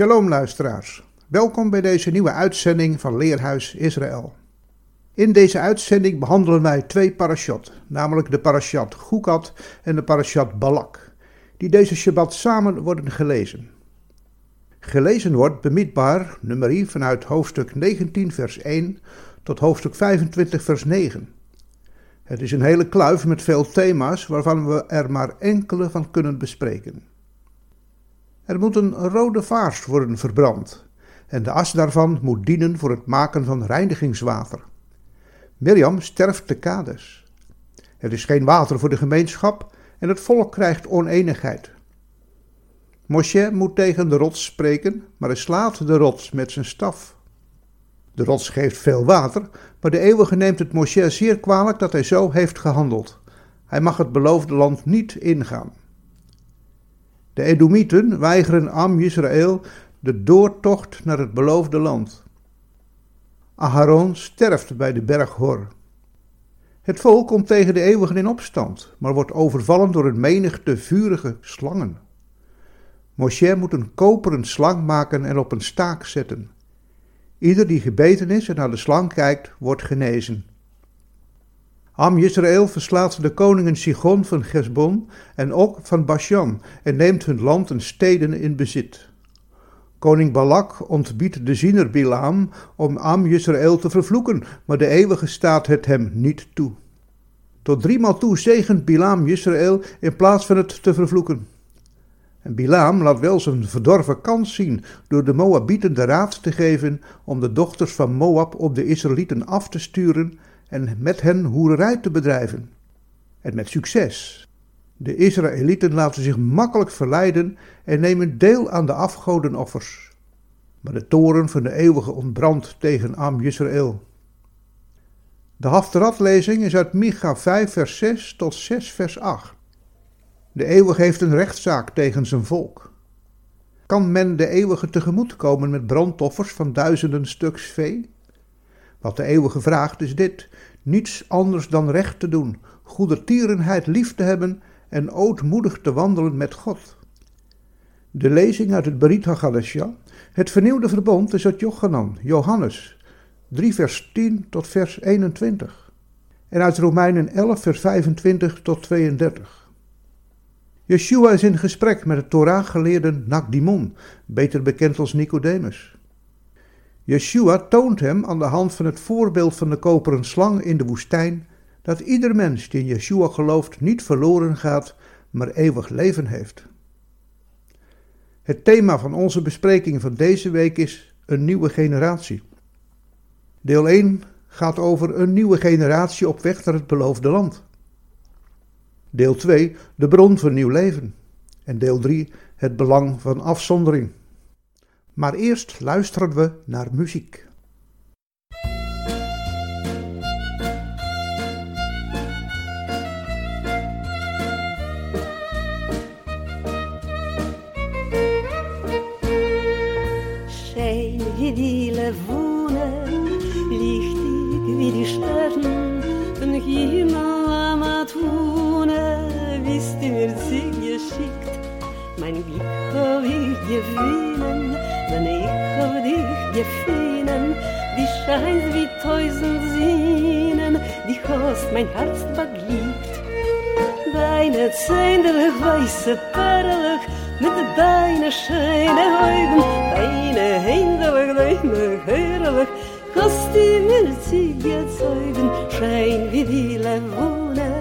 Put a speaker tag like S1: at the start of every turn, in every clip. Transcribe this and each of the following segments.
S1: Shalom luisteraars, welkom bij deze nieuwe uitzending van Leerhuis Israël. In deze uitzending behandelen wij twee parashat, namelijk de parashat Gukat en de parashat Balak, die deze Shabbat samen worden gelezen. Gelezen wordt bemietbaar nummer vanuit hoofdstuk 19 vers 1 tot hoofdstuk 25 vers 9. Het is een hele kluif met veel thema's waarvan we er maar enkele van kunnen bespreken. Er moet een rode vaars worden verbrand en de as daarvan moet dienen voor het maken van reinigingswater. Mirjam sterft te Kades. Er is geen water voor de gemeenschap en het volk krijgt oneenigheid. Moshe moet tegen de rots spreken, maar hij slaat de rots met zijn staf. De rots geeft veel water, maar de eeuwige neemt het Moshe zeer kwalijk dat hij zo heeft gehandeld. Hij mag het beloofde land niet ingaan. De Edomieten weigeren Am Israël de doortocht naar het beloofde land. Aharon sterft bij de berg Hor. Het volk komt tegen de eeuwigen in opstand, maar wordt overvallen door een menigte vurige slangen. Moshe moet een koperen slang maken en op een staak zetten. Ieder die gebeten is en naar de slang kijkt, wordt genezen. Am verslaat de koningen Sigon van Gesbon en ook van Bashan en neemt hun land en steden in bezit. Koning Balak ontbiedt de ziener Bilaam om Am Israël te vervloeken, maar de eeuwige staat het hem niet toe. Tot driemaal toe zegent Bilaam Israël in plaats van het te vervloeken. En Bilaam laat wel zijn verdorven kans zien door de Moabieten de raad te geven om de dochters van Moab op de Israëlieten af te sturen en met hen hoererij te bedrijven. En met succes. De Israëlieten laten zich makkelijk verleiden en nemen deel aan de afgodenoffers. Maar de toren van de eeuwige ontbrandt tegen Am Israël. De Haftarat-lezing is uit Micha 5 vers 6 tot 6 vers 8. De eeuwige heeft een rechtszaak tegen zijn volk. Kan men de eeuwige tegemoetkomen met brandoffers van duizenden stuks vee? Wat de eeuwige vraagt is dit: niets anders dan recht te doen, goedertierenheid lief te hebben en ootmoedig te wandelen met God. De lezing uit het Berit HaGadesha, het vernieuwde verbond, is uit Jochanan, Johannes, 3 vers 10 tot vers 21. En uit Romeinen 11 vers 25 tot 32. Yeshua is in gesprek met de Torah-geleerde Nakdimon, beter bekend als Nicodemus. Yeshua toont hem aan de hand van het voorbeeld van de koperen slang in de woestijn dat ieder mens die in Yeshua gelooft niet verloren gaat, maar eeuwig leven heeft. Het thema van onze bespreking van deze week is een nieuwe generatie. Deel 1 gaat over een nieuwe generatie op weg naar het beloofde land. Deel 2 de bron van nieuw leven. En deel 3 het belang van afzondering. Maar eerst luisteren we naar muziek.
S2: Schön wie die Levone, lichtig wie die Sterne, von Himmel am Atune, bist du mir sie geschickt, mein Glück hab ich gewinnen, wenn ich hab dich gefunden, die scheint wie tausend Sinnen, die hast mein Herz beglückt. Deine zähnlich weiße Perle, mit deine schöne Augen, deine Hände, deine Herrlich, hast mir sie gezeugen, schein wie die Levone,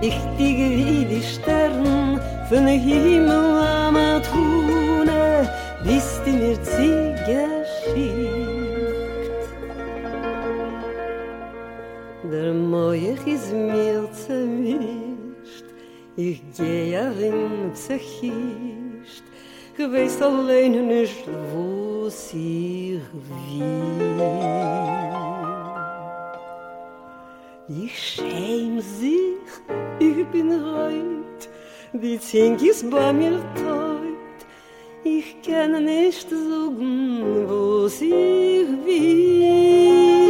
S2: ich dig wie die Sterne, von Himmel am du mir sie geschickt. Der Moich is mir zermischt, Ich gehe in Psychist, geweißt allein nicht, wo sie will. Ich schäm sich, ich bin reut, die Zink ist bei mir teut. Ich kann nicht sagen, wo sie will.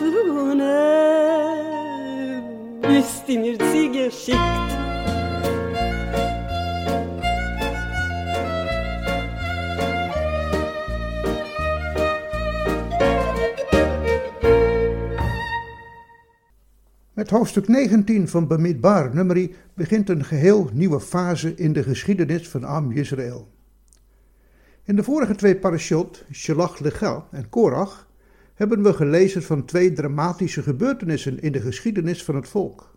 S1: Met hoofdstuk 19 van Bamidbar Numeri begint een geheel nieuwe fase in de geschiedenis van Am Yisrael. In de vorige twee parashot, Shelach Lecha en Korach, hebben we gelezen van twee dramatische gebeurtenissen in de geschiedenis van het volk.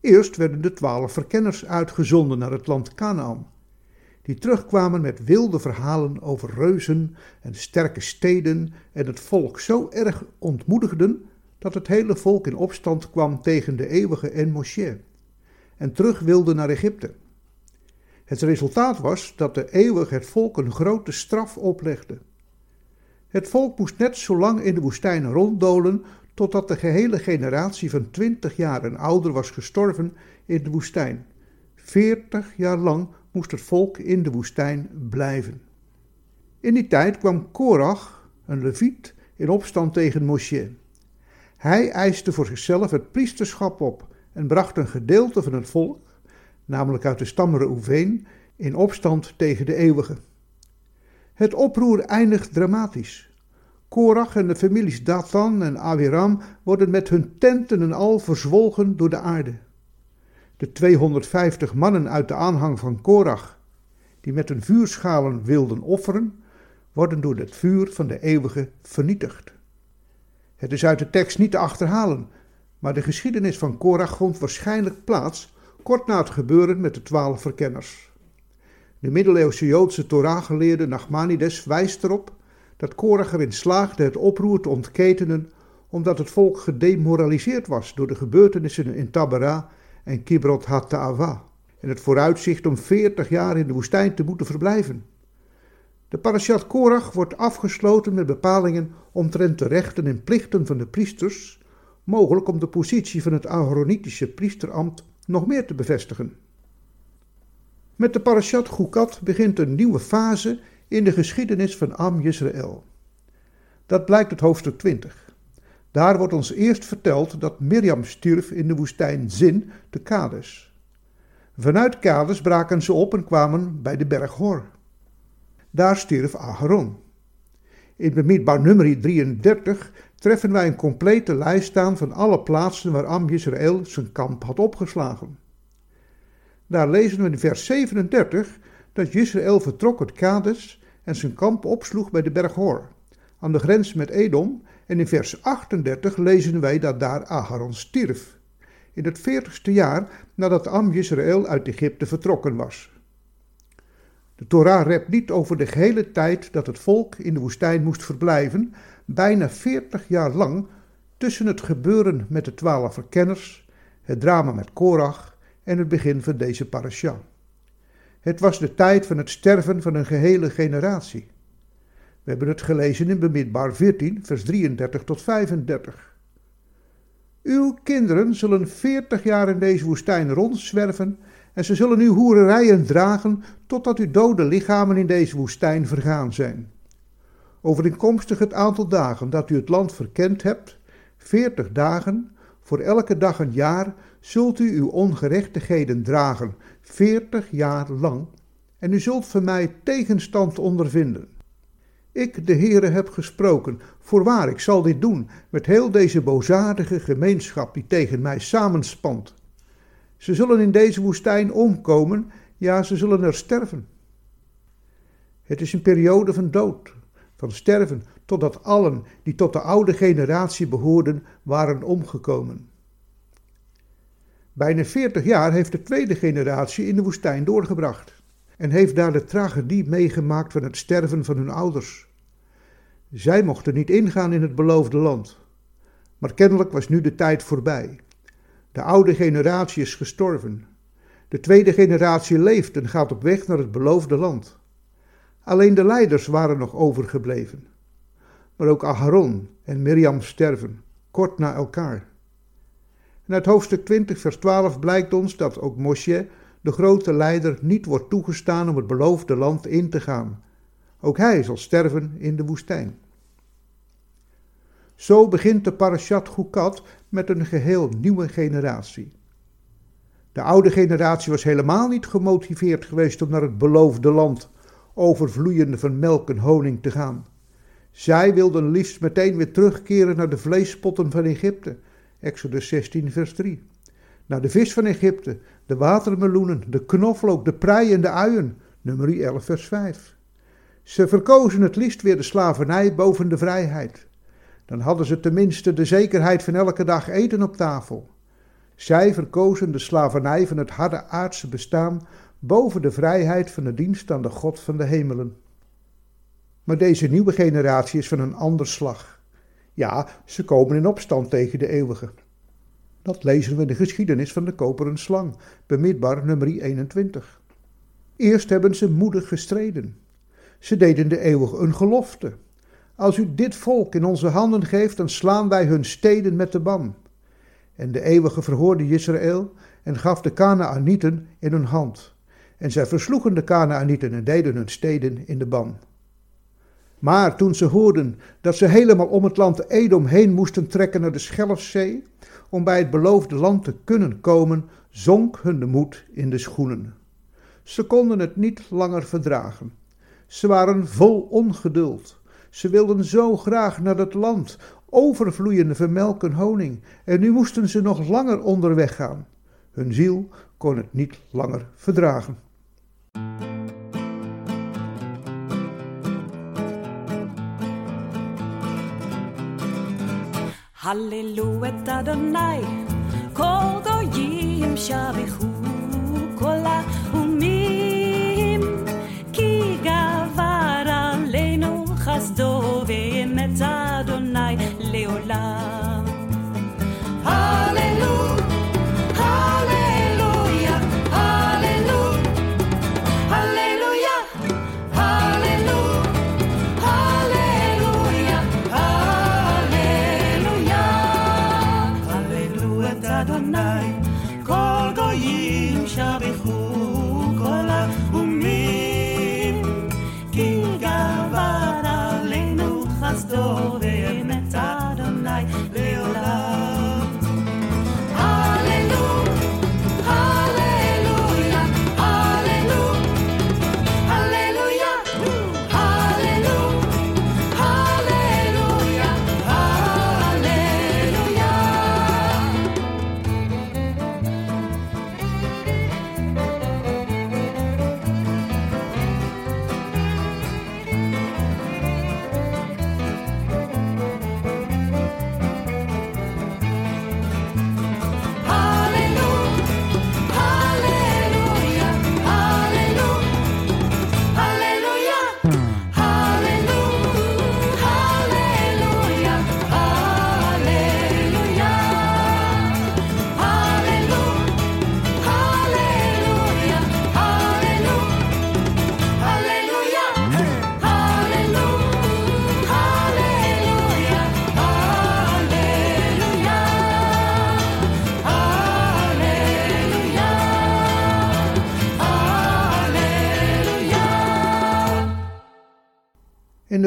S1: Eerst werden de twaalf verkenners uitgezonden naar het land Canaan, die terugkwamen met wilde verhalen over reuzen en sterke steden en het volk zo erg ontmoedigden dat het hele volk in opstand kwam tegen de eeuwige en Moshe en terug wilde naar Egypte. Het resultaat was dat de eeuwig het volk een grote straf oplegde. Het volk moest net zo lang in de woestijn ronddolen totdat de gehele generatie van twintig jaar en ouder was gestorven in de woestijn. Veertig jaar lang moest het volk in de woestijn blijven. In die tijd kwam Korach, een leviet, in opstand tegen Moshe. Hij eiste voor zichzelf het priesterschap op en bracht een gedeelte van het volk, namelijk uit de stam Reuven, in opstand tegen de eeuwige. Het oproer eindigt dramatisch. Korach en de families Dathan en Aviram worden met hun tenten en al verzwolgen door de aarde. De 250 mannen uit de aanhang van Korach, die met hun vuurschalen wilden offeren, worden door het vuur van de eeuwige vernietigd. Het is uit de tekst niet te achterhalen, maar de geschiedenis van Korach vond waarschijnlijk plaats kort na het gebeuren met de twaalf verkenners. De middeleeuwse Joodse Torah-geleerde Nachmanides wijst erop dat Korach erin slaagde het oproer te ontketenen omdat het volk gedemoraliseerd was door de gebeurtenissen in Tabera en Kibrot Hatta'ava en het vooruitzicht om veertig jaar in de woestijn te moeten verblijven. De parashat Korach wordt afgesloten met bepalingen omtrent de rechten en plichten van de priesters, mogelijk om de positie van het Aaronitische priesterambt nog meer te bevestigen. Met de parashat Chukat begint een nieuwe fase in de geschiedenis van Am Yisrael. Dat blijkt uit hoofdstuk 20. Daar wordt ons eerst verteld dat Mirjam stierf in de woestijn Zin te Kades. Vanuit Kades braken ze op en kwamen bij de berg Hor. Daar stierf Aharon. In Bemidbar nummer 33 treffen wij een complete lijst aan van alle plaatsen waar Am Yisrael zijn kamp had opgeslagen. Daar lezen we in vers 37 dat Yisrael vertrok uit Kades en zijn kamp opsloeg bij de berg Hor, aan de grens met Edom, en in vers 38 lezen wij dat daar Aharon stierf, in het veertigste jaar nadat Am Yisrael uit Egypte vertrokken was. De Torah rept niet over de gehele tijd dat het volk in de woestijn moest verblijven, bijna 40 jaar lang tussen het gebeuren met de twaalf verkenners, het drama met Korach en het begin van deze parasha. Het was de tijd van het sterven van een gehele generatie. We hebben het gelezen in Bemidbaar 14, vers 33 tot 35. Uw kinderen zullen 40 jaar in deze woestijn rondzwerven en ze zullen uw hoererijen dragen totdat uw dode lichamen in deze woestijn vergaan zijn. Overeenkomstig het aantal dagen dat u het land verkend hebt, 40 dagen, voor elke dag een jaar, zult u uw ongerechtigheden dragen, 40 jaar lang, en u zult van mij tegenstand ondervinden. Ik, de Heere, heb gesproken. Voorwaar, ik zal dit doen met heel deze boosaardige gemeenschap die tegen mij samenspant. Ze zullen in deze woestijn omkomen, ja, ze zullen er sterven. Het is een periode van dood, van sterven, totdat allen die tot de oude generatie behoorden, waren omgekomen. Bijna veertig jaar heeft de tweede generatie in de woestijn doorgebracht en heeft daar de tragedie meegemaakt van het sterven van hun ouders. Zij mochten niet ingaan in het beloofde land. Maar kennelijk was nu de tijd voorbij. De oude generatie is gestorven. De tweede generatie leeft en gaat op weg naar het beloofde land. Alleen de leiders waren nog overgebleven. Maar ook Aharon en Miriam sterven, kort na elkaar. En uit hoofdstuk 20, vers 12 blijkt ons dat ook Moshe, de grote leider, niet wordt toegestaan om het beloofde land in te gaan. Ook hij zal sterven in de woestijn. Zo begint de parashat Gukat met een geheel nieuwe generatie. De oude generatie was helemaal niet gemotiveerd geweest om naar het beloofde land, overvloeiende van melk en honing, te gaan. Zij wilden liefst meteen weer terugkeren naar de vleespotten van Egypte, Exodus 16, vers 3. Naar de vis van Egypte, de watermeloenen, de knoflook, de prei en de uien, nummer 11, vers 5. Ze verkozen het liefst weer de slavernij boven de vrijheid. Dan hadden ze tenminste de zekerheid van elke dag eten op tafel. Zij verkozen de slavernij van het harde aardse bestaan boven de vrijheid van de dienst aan de God van de hemelen. Maar deze nieuwe generatie is van een ander slag. Ja, ze komen in opstand tegen de eeuwige. Dat lezen we in de geschiedenis van de koperen slang, bemidbaar nummer 21. Eerst hebben ze moedig gestreden. Ze deden de eeuwige een gelofte. Als u dit volk in onze handen geeft, dan slaan wij hun steden met de ban. En de eeuwige verhoorde Israël en gaf de Kanaanieten in hun hand. En zij versloegen de Kanaanieten en deden hun steden in de ban. Maar toen ze hoorden dat ze helemaal om het land Edom heen moesten trekken naar de Schelfzee, om bij het beloofde land te kunnen komen, zonk hun de moed in de schoenen. Ze konden het niet langer verdragen. Ze waren vol ongeduld. Ze wilden zo graag naar het land, overvloeiende van melk en honing, en nu moesten ze nog langer onderweg gaan. Hun ziel kon het niet langer verdragen.
S3: Hallelujah, Adonai, kol goyim shavichu kola umim, ki gavar aleinu chasdo ve'emet Adonai leolam.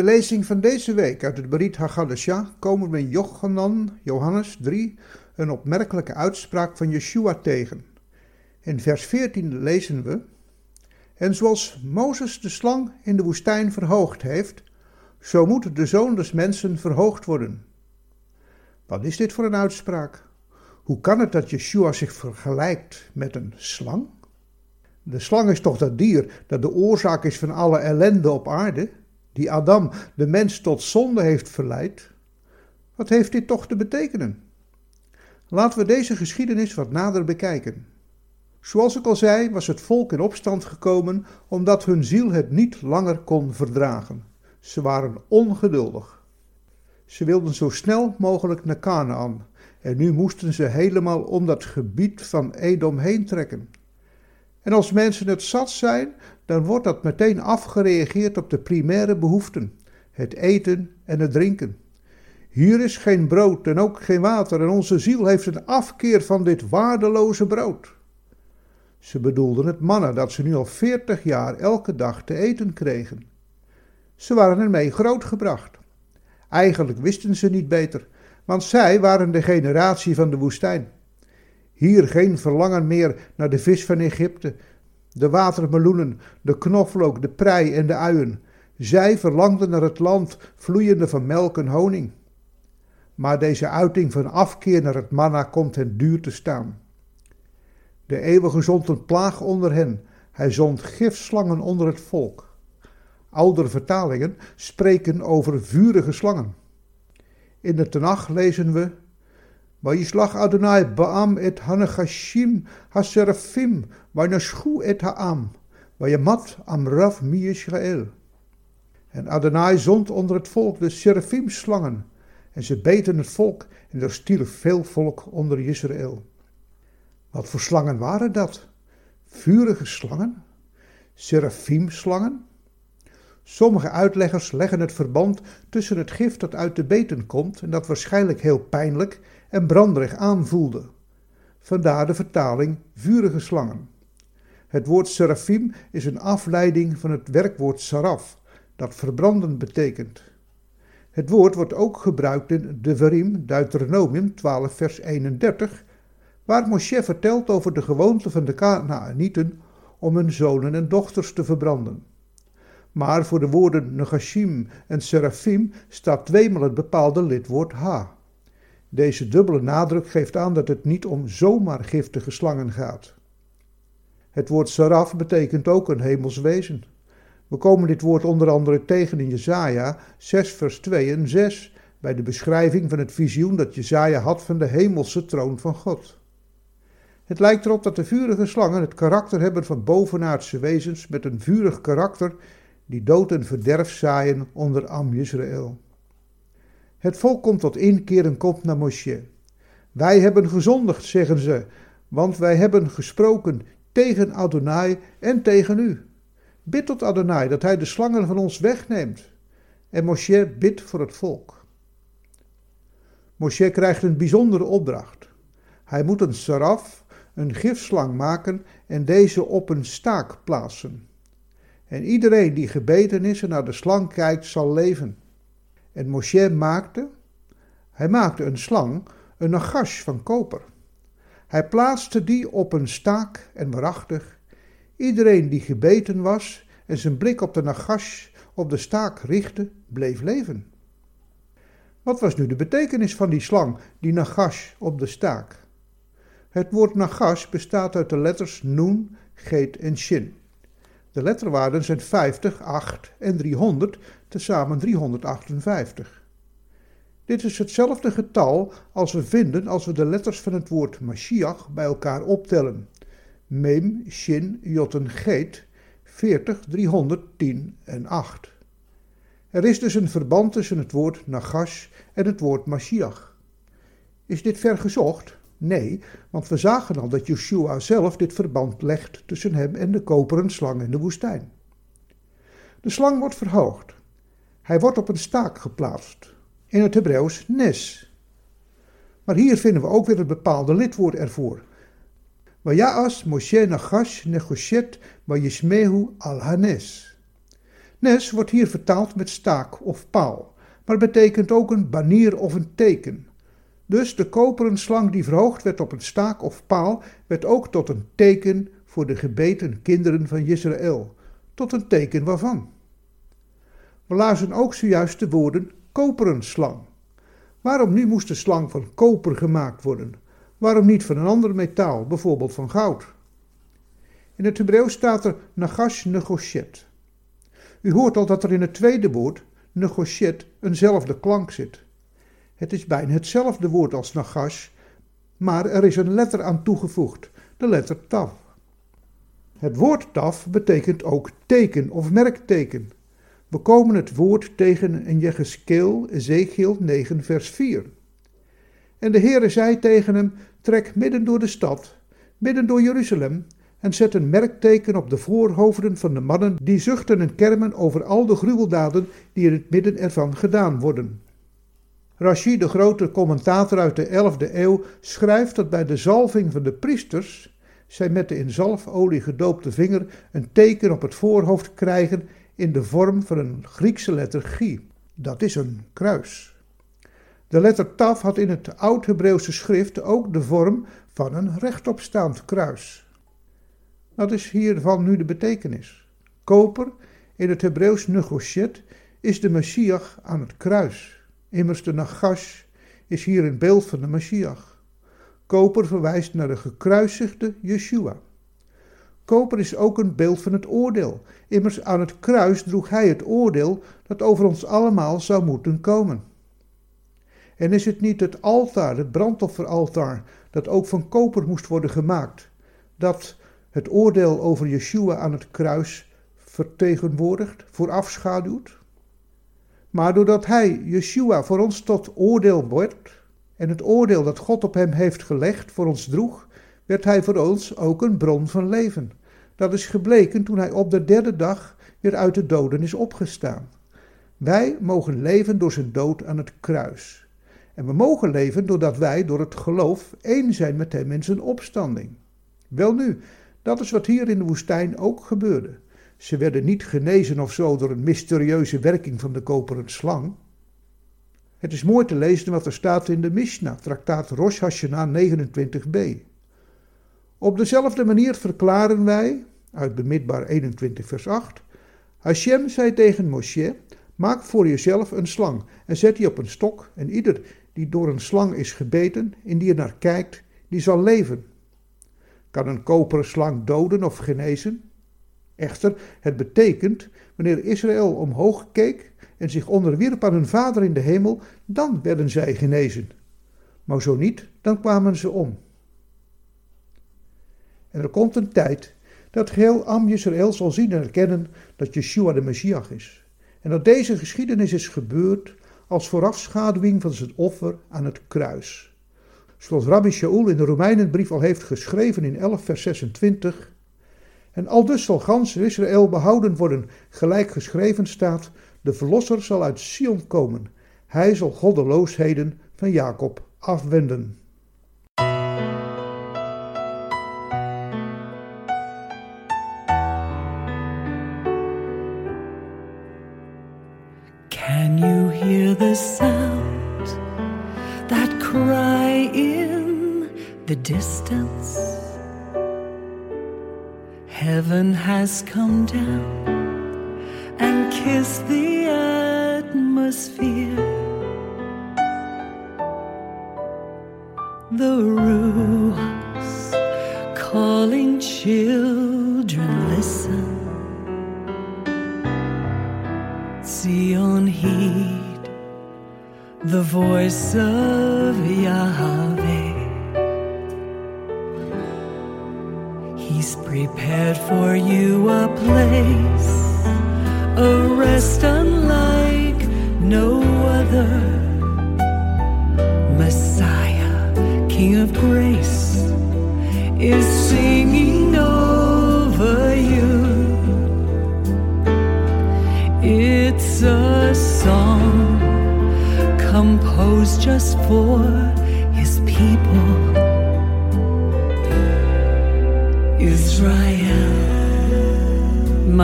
S1: De lezing van deze week uit het Berit Haggadah komen we in Jochanan, Johannes 3, een opmerkelijke uitspraak van Yeshua tegen. In vers 14 lezen we: En zoals Mozes de slang in de woestijn verhoogd heeft, zo moet de zoon des mensen verhoogd worden. Wat is dit voor een uitspraak? Hoe kan het dat Yeshua zich vergelijkt met een slang? De slang is toch dat dier dat de oorzaak is van alle ellende op aarde, die Adam, de mens, tot zonde heeft verleid? Wat heeft dit toch te betekenen? Laten we deze geschiedenis wat nader bekijken. Zoals ik al zei, was het volk in opstand gekomen omdat hun ziel het niet langer kon verdragen. Ze waren ongeduldig. Ze wilden zo snel mogelijk naar Canaan en nu moesten ze helemaal om dat gebied van Edom heen trekken. En als mensen het zat zijn, dan wordt dat meteen afgereageerd op de primaire behoeften: het eten en het drinken. Hier is geen brood en ook geen water, en onze ziel heeft een afkeer van dit waardeloze brood. Ze bedoelden het mannen dat ze nu al veertig jaar elke dag te eten kregen. Ze waren ermee grootgebracht. Eigenlijk wisten ze niet beter, want zij waren de generatie van de woestijn. Hier geen verlangen meer naar de vis van Egypte, de watermeloenen, de knoflook, de prei en de uien. Zij verlangden naar het land vloeiende van melk en honing. Maar deze uiting van afkeer naar het manna komt hen duur te staan. De eeuwige zond een plaag onder hen. Hij zond gifslangen onder het volk. Oudere vertalingen spreken over vurige slangen. In de Tenach lezen we: Vayishlach Adonai Baam et Hanachashim Haserafim Vaynaschu et Haam Vayamat Amrav mi Israël. En Adonai zond onder het volk de serafim slangen en ze beten het volk en er stierf veel volk onder Israël. Wat voor slangen waren dat? Vurige slangen? Seraphim-slangen? Sommige uitleggers leggen het verband tussen het gif dat uit de beten komt en dat waarschijnlijk heel pijnlijk en branderig aanvoelde. Vandaar de vertaling vurige slangen. Het woord seraphim is een afleiding van het werkwoord saraf, dat verbranden betekent. Het woord wordt ook gebruikt in Devarim, Deuteronomium 12 vers 31, waar Moshe vertelt over de gewoonte van de Kanaanieten om hun zonen en dochters te verbranden. Maar voor de woorden Negashim en Seraphim staat tweemaal het bepaalde lidwoord ha. Deze dubbele nadruk geeft aan dat het niet om zomaar giftige slangen gaat. Het woord saraf betekent ook een hemels wezen. We komen dit woord onder andere tegen in Jesaja 6 vers 2 en 6 bij de beschrijving van het visioen dat Jesaja had van de hemelse troon van God. Het lijkt erop dat de vurige slangen het karakter hebben van bovenaardse wezens met een vurig karakter die dood en verderf zaaien onder Am Israël. Het volk komt tot inkeer en komt naar Mosje. Wij hebben gezondigd, zeggen ze, want wij hebben gesproken tegen Adonai en tegen u. Bid tot Adonai dat hij de slangen van ons wegneemt. En Moshe bidt voor het volk. Moshe krijgt een bijzondere opdracht. Hij moet een saraf, een gifslang maken en deze op een staak plaatsen. En iedereen die gebeten is en naar de slang kijkt, zal leven. En Moshe maakte, hij maakte een slang, een nagash van koper. Hij plaatste die op een staak en waarachtig, iedereen die gebeten was en zijn blik op de nagash op de staak richtte, bleef leven. Wat was nu de betekenis van die slang, die nagash op de staak? Het woord nagash bestaat uit de letters Nun, Geet en Shin. De letterwaarden zijn 50, 8 en 300, tezamen 358. Dit is hetzelfde getal als we vinden als we de letters van het woord Mashiach bij elkaar optellen. Mem, Shin, Jot en Geet, 40, 310 en 8. Er is dus een verband tussen het woord Nagash en het woord Mashiach. Is dit ver gezocht? Nee, want we zagen al dat Yeshua zelf dit verband legt tussen hem en de koperen slang in de woestijn. De slang wordt verhoogd. Hij wordt op een staak geplaatst. In het Hebreeuws nes. Maar hier vinden we ook weer het bepaalde lidwoord ervoor. Wajaas Moshe Nagash Negoshet al Hanes. Nes wordt hier vertaald met staak of paal, maar betekent ook een banier of een teken. Dus de koperen slang die verhoogd werd op een staak of paal, werd ook tot een teken voor de gebeten kinderen van Israël. Tot een teken waarvan? We lazen ook zojuist de woorden koperen slang. Waarom nu moest de slang van koper gemaakt worden? Waarom niet van een ander metaal, bijvoorbeeld van goud? In het Hebreeuws staat er nagash negoshet. U hoort al dat er in het tweede woord, negoshet, eenzelfde klank zit. Het is bijna hetzelfde woord als nagash, maar er is een letter aan toegevoegd, de letter taf. Het woord taf betekent ook teken of merkteken. We komen het woord tegen in Jecheskeel, Ezekiel 9 vers 4. En de Heere zei tegen hem, trek midden door de stad, midden door Jeruzalem, en zet een merkteken op de voorhoofden van de mannen die zuchten en kermen over al de gruweldaden die in het midden ervan gedaan worden. Rashi, de grote commentator uit de 11e eeuw, schrijft dat bij de zalving van de priesters zij met de in zalfolie gedoopte vinger een teken op het voorhoofd krijgen in de vorm van een Griekse letter G. Dat is een kruis. De letter Taf had in het Oud-Hebreeuwse schrift ook de vorm van een rechtopstaand kruis. Wat is hiervan nu de betekenis? Koper, in het Hebreeuws negoshet, is de Messiach aan het kruis. Immers de Nagash is hier een beeld van de Messiach. Koper verwijst naar de gekruisigde Yeshua. Koper is ook een beeld van het oordeel. Immers aan het kruis droeg hij het oordeel dat over ons allemaal zou moeten komen. En is het niet het altaar, het brandofferaltaar, dat ook van koper moest worden gemaakt, dat het oordeel over Yeshua aan het kruis vertegenwoordigt, voorafschaduwt? Maar doordat hij, Yeshua, voor ons tot oordeel wordt en het oordeel dat God op hem heeft gelegd voor ons droeg, werd hij voor ons ook een bron van leven. Dat is gebleken toen hij op de derde dag weer uit de doden is opgestaan. Wij mogen leven door zijn dood aan het kruis. En we mogen leven doordat wij door het geloof één zijn met hem in zijn opstanding. Welnu, dat is wat hier in de woestijn ook gebeurde. Ze werden niet genezen of zo door een mysterieuze werking van de koperen slang. Het is mooi te lezen wat er staat in de Mishnah, traktaat Rosh Hashanah 29b. Op dezelfde manier verklaren wij, uit bemidbaar 21 vers 8, Hashem zei tegen Moshe, maak voor jezelf een slang en zet die op een stok en ieder die door een slang is gebeten en die er naar kijkt, die zal leven. Kan een koperen slang doden of genezen? Echter, het betekent, wanneer Israël omhoog keek en zich onderwierp aan hun vader in de hemel, dan werden zij genezen. Maar zo niet, dan kwamen ze om. En er komt een tijd dat geheel Am Israël zal zien en erkennen dat Yeshua de Messias is. En dat deze geschiedenis is gebeurd als voorafschaduwing van zijn offer aan het kruis. Zoals Rabbi Shaul in de Romeinenbrief al heeft geschreven in 11 vers 26. En aldus zal gans Israël behouden worden, gelijk geschreven staat, de Verlosser zal uit Sion komen. Hij zal goddeloosheden van Jacob afwenden.
S4: Heaven has come down and kissed the atmosphere. The rules calling children, listen. Zion, heed the voice of Yahweh. Prepared for you a place, a rest unlike no other. Messiah, King of grace, is singing over you. It's a song composed just for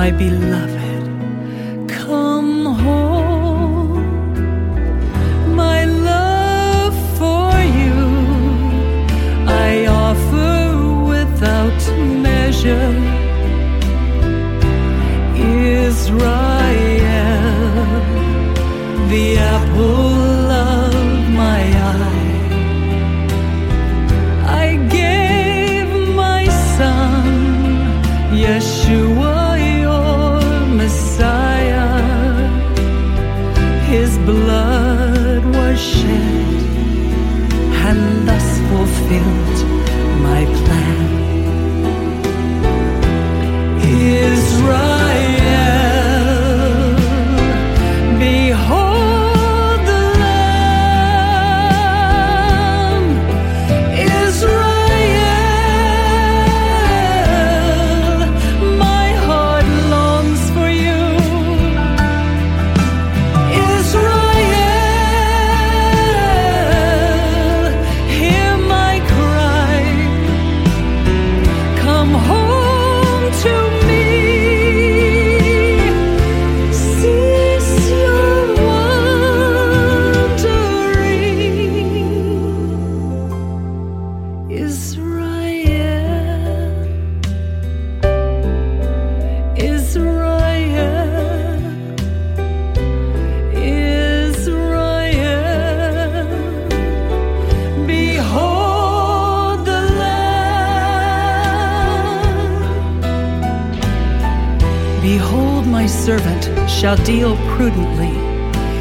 S4: my beloved, come home. My love for you, I offer without measure. Israel, the apple. fulfilled my plan. Servant shall deal prudently.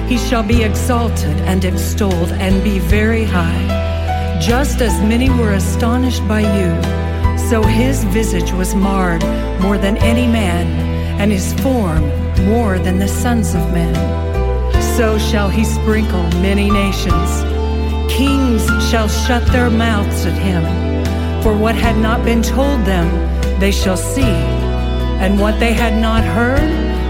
S4: He shall be exalted and extolled and be very high. Just as many were astonished by you, so his visage was marred more than any man, and his form more than the sons of men. So shall he sprinkle many nations. Kings shall shut their mouths at him. For what had not been told them, they shall see, and what they had not heard,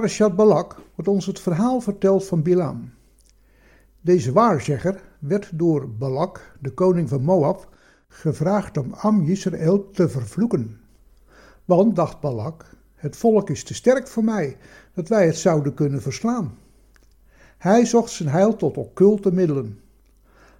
S1: parashat Balak wordt ons het verhaal verteld van Bilaam. Deze waarzegger werd door Balak, de koning van Moab, gevraagd om Am Israël te vervloeken. Want, dacht Balak, het volk is te sterk voor mij, dat wij het zouden kunnen verslaan. Hij zocht zijn heil tot occulte middelen.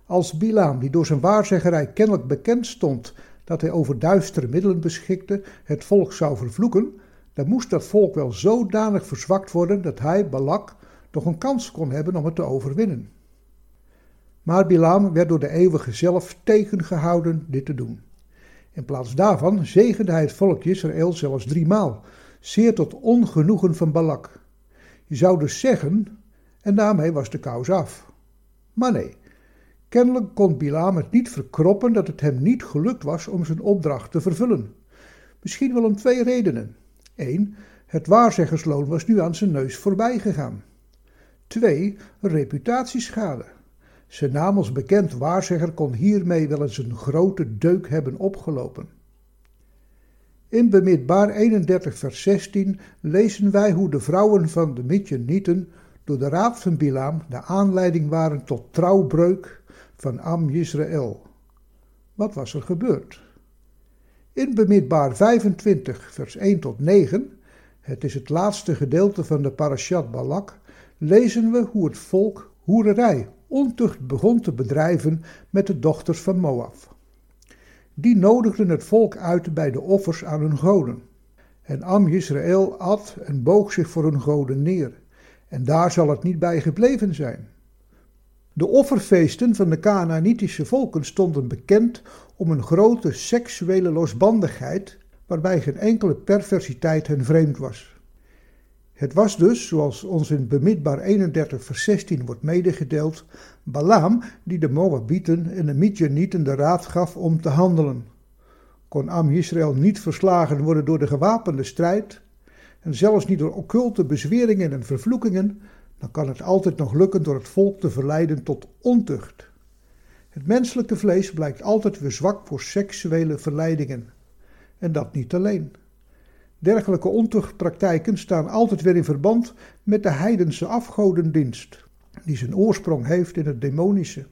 S1: Als Bilaam, die door zijn waarzeggerij kennelijk bekend stond dat hij over duistere middelen beschikte, het volk zou vervloeken, dan moest dat volk wel zodanig verzwakt worden dat hij, Balak, nog een kans kon hebben om het te overwinnen. Maar Bilaam werd door de eeuwige zelf tegengehouden dit te doen. In plaats daarvan zegende hij het volk Israël zelfs driemaal, zeer tot ongenoegen van Balak. Je zou dus zeggen, en daarmee was de kous af. Maar nee, kennelijk kon Bilaam het niet verkroppen dat het hem niet gelukt was om zijn opdracht te vervullen. Misschien wel om twee redenen. 1. Het waarzeggersloon was nu aan zijn neus voorbij gegaan. 2. Reputatieschade. Zijn naam als bekend waarzegger kon hiermee wel eens een grote deuk hebben opgelopen. In Bemidbaar 31 vers 16 lezen wij hoe de vrouwen van de Midjanieten door de raad van Bilaam de aanleiding waren tot trouwbreuk van Am Israël. Wat was er gebeurd? In Bemidbaar 25 vers 1 tot 9, het is het laatste gedeelte van de parashat Balak, lezen we hoe het volk hoererij, ontucht begon te bedrijven met de dochters van Moab. Die nodigden het volk uit bij de offers aan hun goden. En Am Israël at en boog zich voor hun goden neer. En daar zal het niet bij gebleven zijn. De offerfeesten van de Canaanitische volken stonden bekend om een grote seksuele losbandigheid, waarbij geen enkele perversiteit hen vreemd was. Het was dus, zoals ons in Bemidbaar 31 vers 16 wordt medegedeeld, Balaam die de Moabieten en de Midjanieten de raad gaf om te handelen. Kon Am Israël niet verslagen worden door de gewapende strijd, en zelfs niet door occulte bezweringen en vervloekingen, dan kan het altijd nog lukken door het volk te verleiden tot ontucht. Het menselijke vlees blijkt altijd weer zwak voor seksuele verleidingen. En dat niet alleen. Dergelijke ontuchtpraktijken staan altijd weer in verband met de heidense afgodendienst, die zijn oorsprong heeft in het demonische.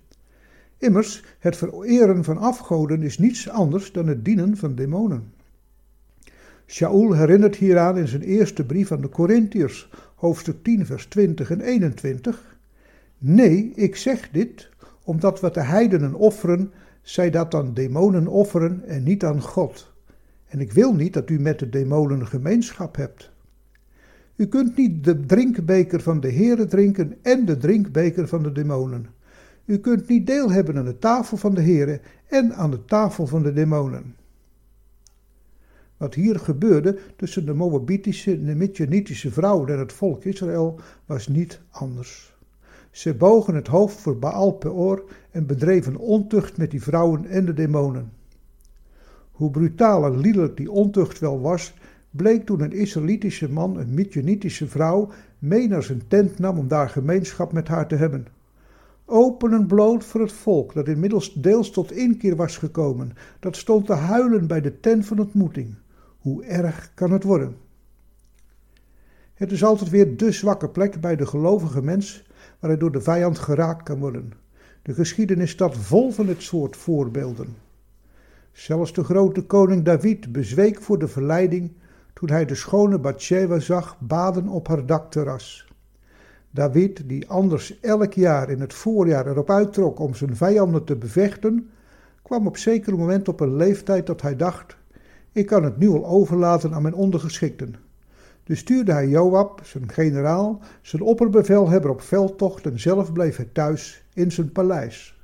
S1: Immers, het vereren van afgoden is niets anders dan het dienen van demonen. Shaul herinnert hieraan in zijn eerste brief aan de Corinthiërs, hoofdstuk 10, vers 20 en 21. Nee, ik zeg dit, omdat wat de heidenen offeren, zij dat aan demonen offeren en niet aan God. En ik wil niet dat u met de demonen gemeenschap hebt. U kunt niet de drinkbeker van de Heere drinken en de drinkbeker van de demonen. U kunt niet deel hebben aan de tafel van de Heere en aan de tafel van de demonen. Wat hier gebeurde tussen de Moabitische en de Midjanitische vrouwen en het volk Israël was niet anders. Ze bogen het hoofd voor Baal Peor en bedreven ontucht met die vrouwen en de demonen. Hoe brutaal en liederlijk die ontucht wel was, bleek toen een Israëlitische man een Midjanitische vrouw mee naar zijn tent nam om daar gemeenschap met haar te hebben. Open en bloot voor het volk, dat inmiddels deels tot inkeer was gekomen, dat stond te huilen bij de tent van ontmoeting. Hoe erg kan het worden? Het is altijd weer de zwakke plek bij de gelovige mens waar hij door de vijand geraakt kan worden. De geschiedenis staat vol van dit soort voorbeelden. Zelfs de grote koning David bezweek voor de verleiding toen hij de schone Bathsheba zag baden op haar dakterras. David, die anders elk jaar in het voorjaar erop uittrok om zijn vijanden te bevechten, kwam op zeker moment op een leeftijd dat hij dacht: ik kan het nu al overlaten aan mijn ondergeschikten. Dus stuurde hij Joab, zijn generaal, zijn opperbevelhebber op veldtocht en zelf bleef hij thuis in zijn paleis.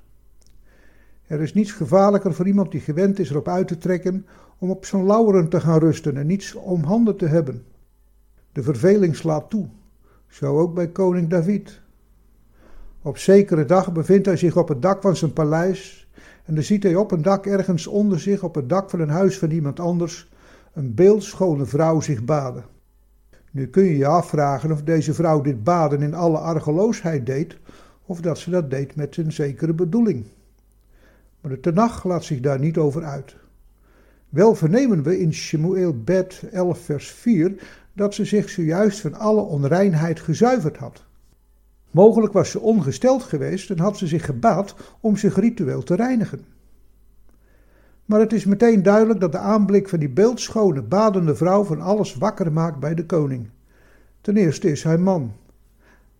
S1: Er is niets gevaarlijker voor iemand die gewend is erop uit te trekken om op zijn lauweren te gaan rusten en niets om handen te hebben. De verveling slaat toe, zo ook bij koning David. Op zekere dag bevindt hij zich op het dak van zijn paleis en dan ziet hij op een dak ergens onder zich, op het dak van een huis van iemand anders, een beeldschone vrouw zich baden. Nu kun je je afvragen of deze vrouw dit baden in alle argeloosheid deed, of dat ze dat deed met een zekere bedoeling. Maar de tenag laat zich daar niet over uit. Wel vernemen we in Shemuel bed 11 vers 4 dat ze zich zojuist van alle onreinheid gezuiverd had. Mogelijk was ze ongesteld geweest en had ze zich gebaat om zich ritueel te reinigen. Maar het is meteen duidelijk dat de aanblik van die beeldschone, badende vrouw van alles wakker maakt bij de koning. Ten eerste is hij man.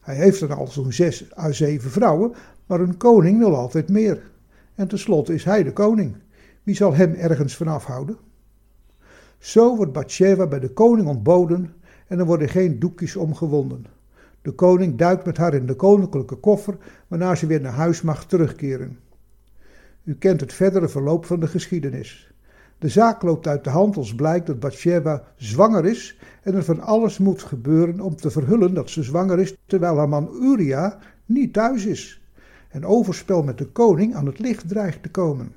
S1: Hij heeft er al zo'n zes à zeven vrouwen, maar een koning wil altijd meer. En tenslotte is hij de koning. Wie zal hem ergens van afhouden? Zo wordt Bathsheba bij de koning ontboden en er worden geen doekjes omgewonden. De koning duikt met haar in de koninklijke koffer, waarna ze weer naar huis mag terugkeren. U kent het verdere verloop van de geschiedenis. De zaak loopt uit de hand als blijkt dat Bathsheba zwanger is en er van alles moet gebeuren om te verhullen dat ze zwanger is, terwijl haar man Uria niet thuis is en overspel met de koning aan het licht dreigt te komen.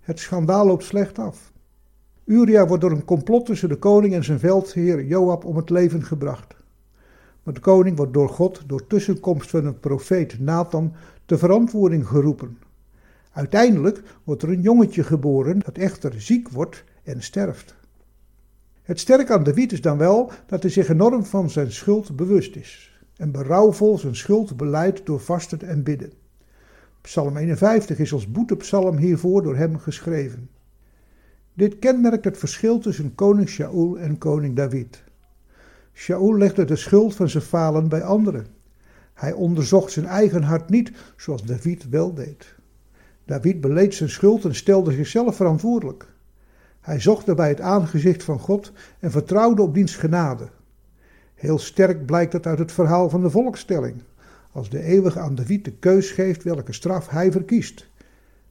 S1: Het schandaal loopt slecht af. Uria wordt door een complot tussen de koning en zijn veldheer Joab om het leven gebracht. Maar de koning wordt door God, door tussenkomst van een profeet Nathan, te verantwoording geroepen. Uiteindelijk wordt er een jongetje geboren dat echter ziek wordt en sterft. Het sterke aan David is dan wel dat hij zich enorm van zijn schuld bewust is en berouwvol zijn schuld beleidt door vasten en bidden. Psalm 51 is als boetepsalm hiervoor door hem geschreven. Dit kenmerkt het verschil tussen koning Shaul en koning David. Shaul legde de schuld van zijn falen bij anderen. Hij onderzocht zijn eigen hart niet, zoals David wel deed. David beleed zijn schuld en stelde zichzelf verantwoordelijk. Hij zocht daarbij het aangezicht van God en vertrouwde op diens genade. Heel sterk blijkt dat uit het verhaal van de volkstelling. Als de eeuwige aan David de keus geeft welke straf hij verkiest.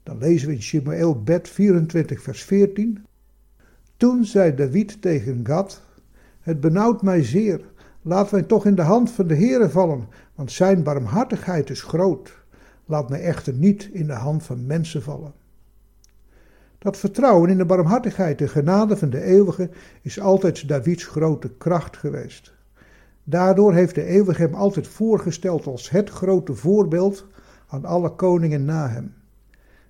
S1: Dan lezen we in Shemael bed 24 vers 14. Toen zei David tegen Gad, het benauwt mij zeer, laat mij toch in de hand van de Heere vallen, want zijn barmhartigheid is groot. Laat mij echter niet in de hand van mensen vallen. Dat vertrouwen in de barmhartigheid en genade van de eeuwige is altijd Davids grote kracht geweest. Daardoor heeft de eeuwige hem altijd voorgesteld als het grote voorbeeld aan alle koningen na hem.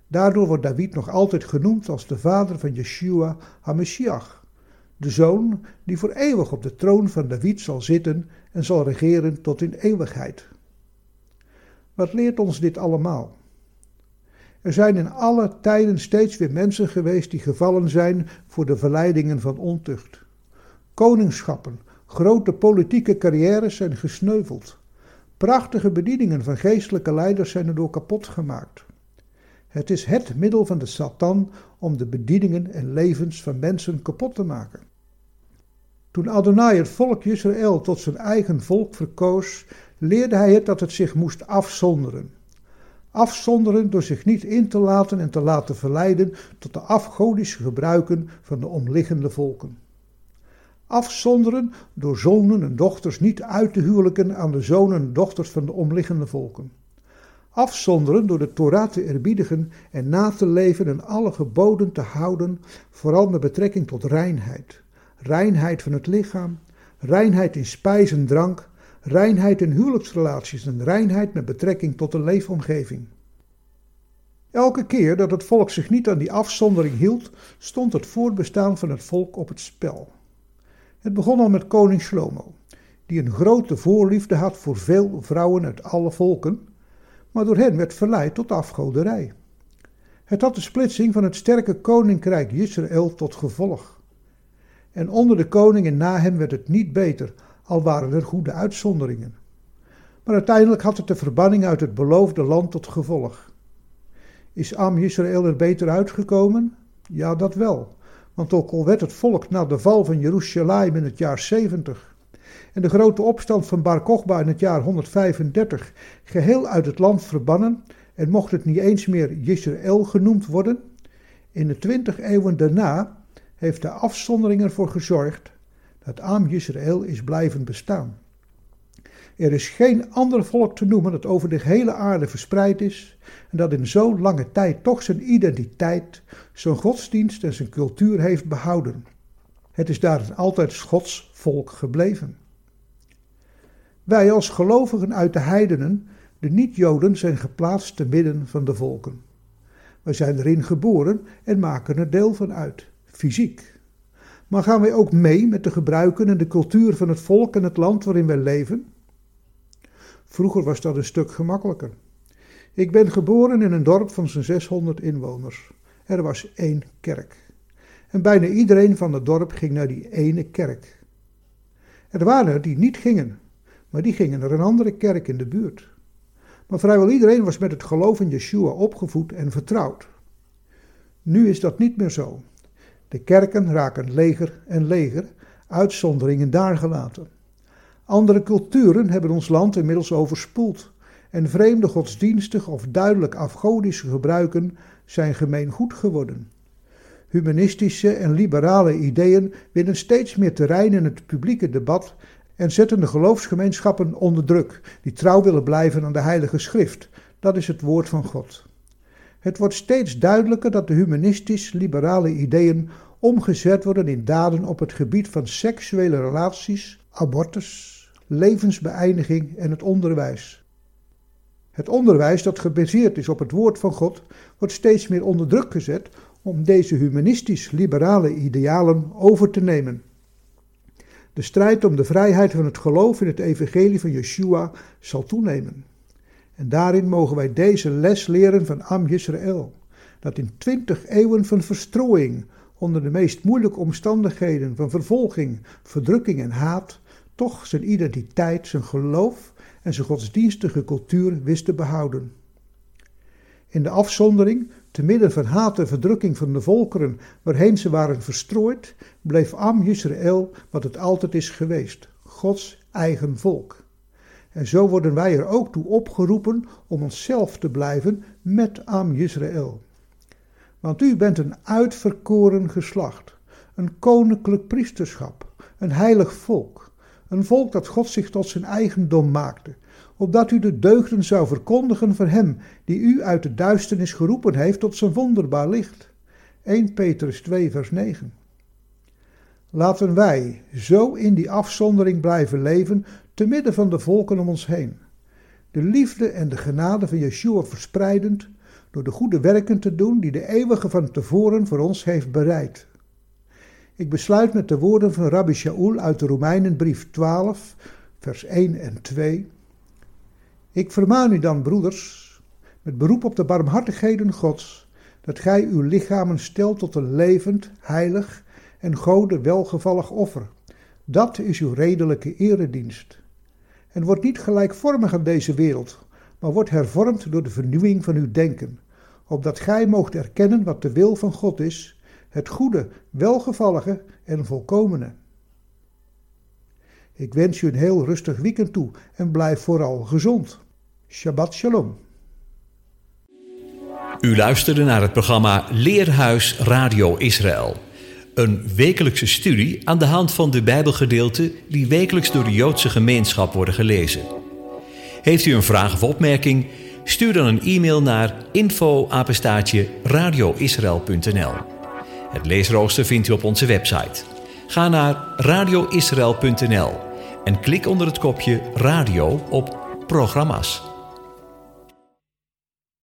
S1: Daardoor wordt David nog altijd genoemd als de vader van Yeshua HaMashiach, de zoon die voor eeuwig op de troon van David zal zitten en zal regeren tot in eeuwigheid. Wat leert ons dit allemaal? Er zijn in alle tijden steeds weer mensen geweest die gevallen zijn voor de verleidingen van ontucht. Koningschappen, grote politieke carrières zijn gesneuveld. Prachtige bedieningen van geestelijke leiders zijn erdoor kapot gemaakt. Het is het middel van de Satan om de bedieningen en levens van mensen kapot te maken. Toen Adonai het volk Israël tot zijn eigen volk verkoos, leerde hij het dat het zich moest afzonderen. Afzonderen door zich niet in te laten en te laten verleiden tot de afgodische gebruiken van de omliggende volken. Afzonderen door zonen en dochters niet uit te huwelijken aan de zonen en dochters van de omliggende volken. Afzonderen door de Torah te eerbiedigen en na te leven en alle geboden te houden, vooral met betrekking tot reinheid. Reinheid van het lichaam, reinheid in spijs en drank, reinheid in huwelijksrelaties en reinheid met betrekking tot de leefomgeving. Elke keer dat het volk zich niet aan die afzondering hield, stond het voortbestaan van het volk op het spel. Het begon al met koning Shlomo, die een grote voorliefde had voor veel vrouwen uit alle volken, maar door hen werd verleid tot afgoderij. Het had de splitsing van het sterke koninkrijk Israël tot gevolg. En onder de koningen na hem werd het niet beter, al waren er goede uitzonderingen. Maar uiteindelijk had het de verbanning uit het beloofde land tot gevolg. Is Am Israël er beter uitgekomen? Ja, dat wel. Want ook al werd het volk na de val van Jeruzalem in het jaar 70 en de grote opstand van Bar Kochba in het jaar 135 geheel uit het land verbannen en mocht het niet eens meer Israël genoemd worden, in de twintig eeuwen daarna heeft de afzondering ervoor gezorgd dat Am Israël is blijven bestaan. Er is geen ander volk te noemen dat over de hele aarde verspreid is en dat in zo'n lange tijd toch zijn identiteit, zijn godsdienst en zijn cultuur heeft behouden. Het is daar altijd Gods volk gebleven. Wij als gelovigen uit de heidenen, de niet-Joden, zijn geplaatst te midden van de volken. Wij zijn erin geboren en maken er deel van uit, fysiek. Maar gaan wij ook mee met de gebruiken en de cultuur van het volk en het land waarin wij leven? Vroeger was dat een stuk gemakkelijker. Ik ben geboren in een dorp van zo'n 600 inwoners. Er was één kerk. En bijna iedereen van het dorp ging naar die ene kerk. Er waren er die niet gingen, maar die gingen naar een andere kerk in de buurt. Maar vrijwel iedereen was met het geloof in Yeshua opgevoed en vertrouwd. Nu is dat niet meer zo. De kerken raken leger en leger, uitzonderingen daar gelaten. Andere culturen hebben ons land inmiddels overspoeld en vreemde godsdienstige of duidelijk afgodische gebruiken zijn gemeengoed geworden. Humanistische en liberale ideeën winnen steeds meer terrein in het publieke debat en zetten de geloofsgemeenschappen onder druk, die trouw willen blijven aan de Heilige Schrift. Dat is het woord van God. Het wordt steeds duidelijker dat de humanistisch-liberale ideeën omgezet worden in daden op het gebied van seksuele relaties, abortus, levensbeëindiging en het onderwijs. Het onderwijs dat gebaseerd is op het woord van God wordt steeds meer onder druk gezet om deze humanistisch-liberale idealen over te nemen. De strijd om de vrijheid van het geloof in het evangelie van Yeshua zal toenemen. En daarin mogen wij deze les leren van Am Yisrael, dat in twintig eeuwen van verstrooiing, onder de meest moeilijke omstandigheden van vervolging, verdrukking en haat, toch zijn identiteit, zijn geloof en zijn godsdienstige cultuur wist te behouden. In de afzondering, te midden van haat en verdrukking van de volkeren waarheen ze waren verstrooid, bleef Am Yisrael wat het altijd is geweest, Gods eigen volk. En zo worden wij er ook toe opgeroepen om onszelf te blijven met Am Yisrael. Want u bent een uitverkoren geslacht, een koninklijk priesterschap, een heilig volk een volk dat God zich tot zijn eigendom maakte, opdat u de deugden zou verkondigen van hem die u uit de duisternis geroepen heeft tot zijn wonderbaar licht. 1 Petrus 2 vers 9. Laten wij zo in die afzondering blijven leven te midden van de volken om ons heen. De liefde en de genade van Yeshua verspreidend door de goede werken te doen die de eeuwige van tevoren voor ons heeft bereid. Ik besluit met de woorden van Rabbi Shaul uit de Romeinenbrief 12, vers 1 en 2. Ik vermaan u dan, broeders, met beroep op de barmhartigheden Gods, dat gij uw lichamen stelt tot een levend, heilig en Gode welgevallig offer. Dat is uw redelijke eredienst. En wordt niet gelijkvormig aan deze wereld, maar wordt hervormd door de vernieuwing van uw denken, opdat gij moogt erkennen wat de wil van God is, het goede, welgevallige en volkomene. Ik wens u een heel rustig weekend toe en blijf vooral gezond. Shabbat Shalom.
S5: U luisterde naar het programma Leerhuis Radio Israël. Een wekelijkse studie aan de hand van de Bijbelgedeelten die wekelijks door de Joodse gemeenschap worden gelezen. Heeft u een vraag of opmerking? Stuur dan een e-mail naar info-apenstaatje radioisrael.nl. Het leesrooster vindt u op onze website. Ga naar radioisrael.nl en klik onder het kopje radio op programma's.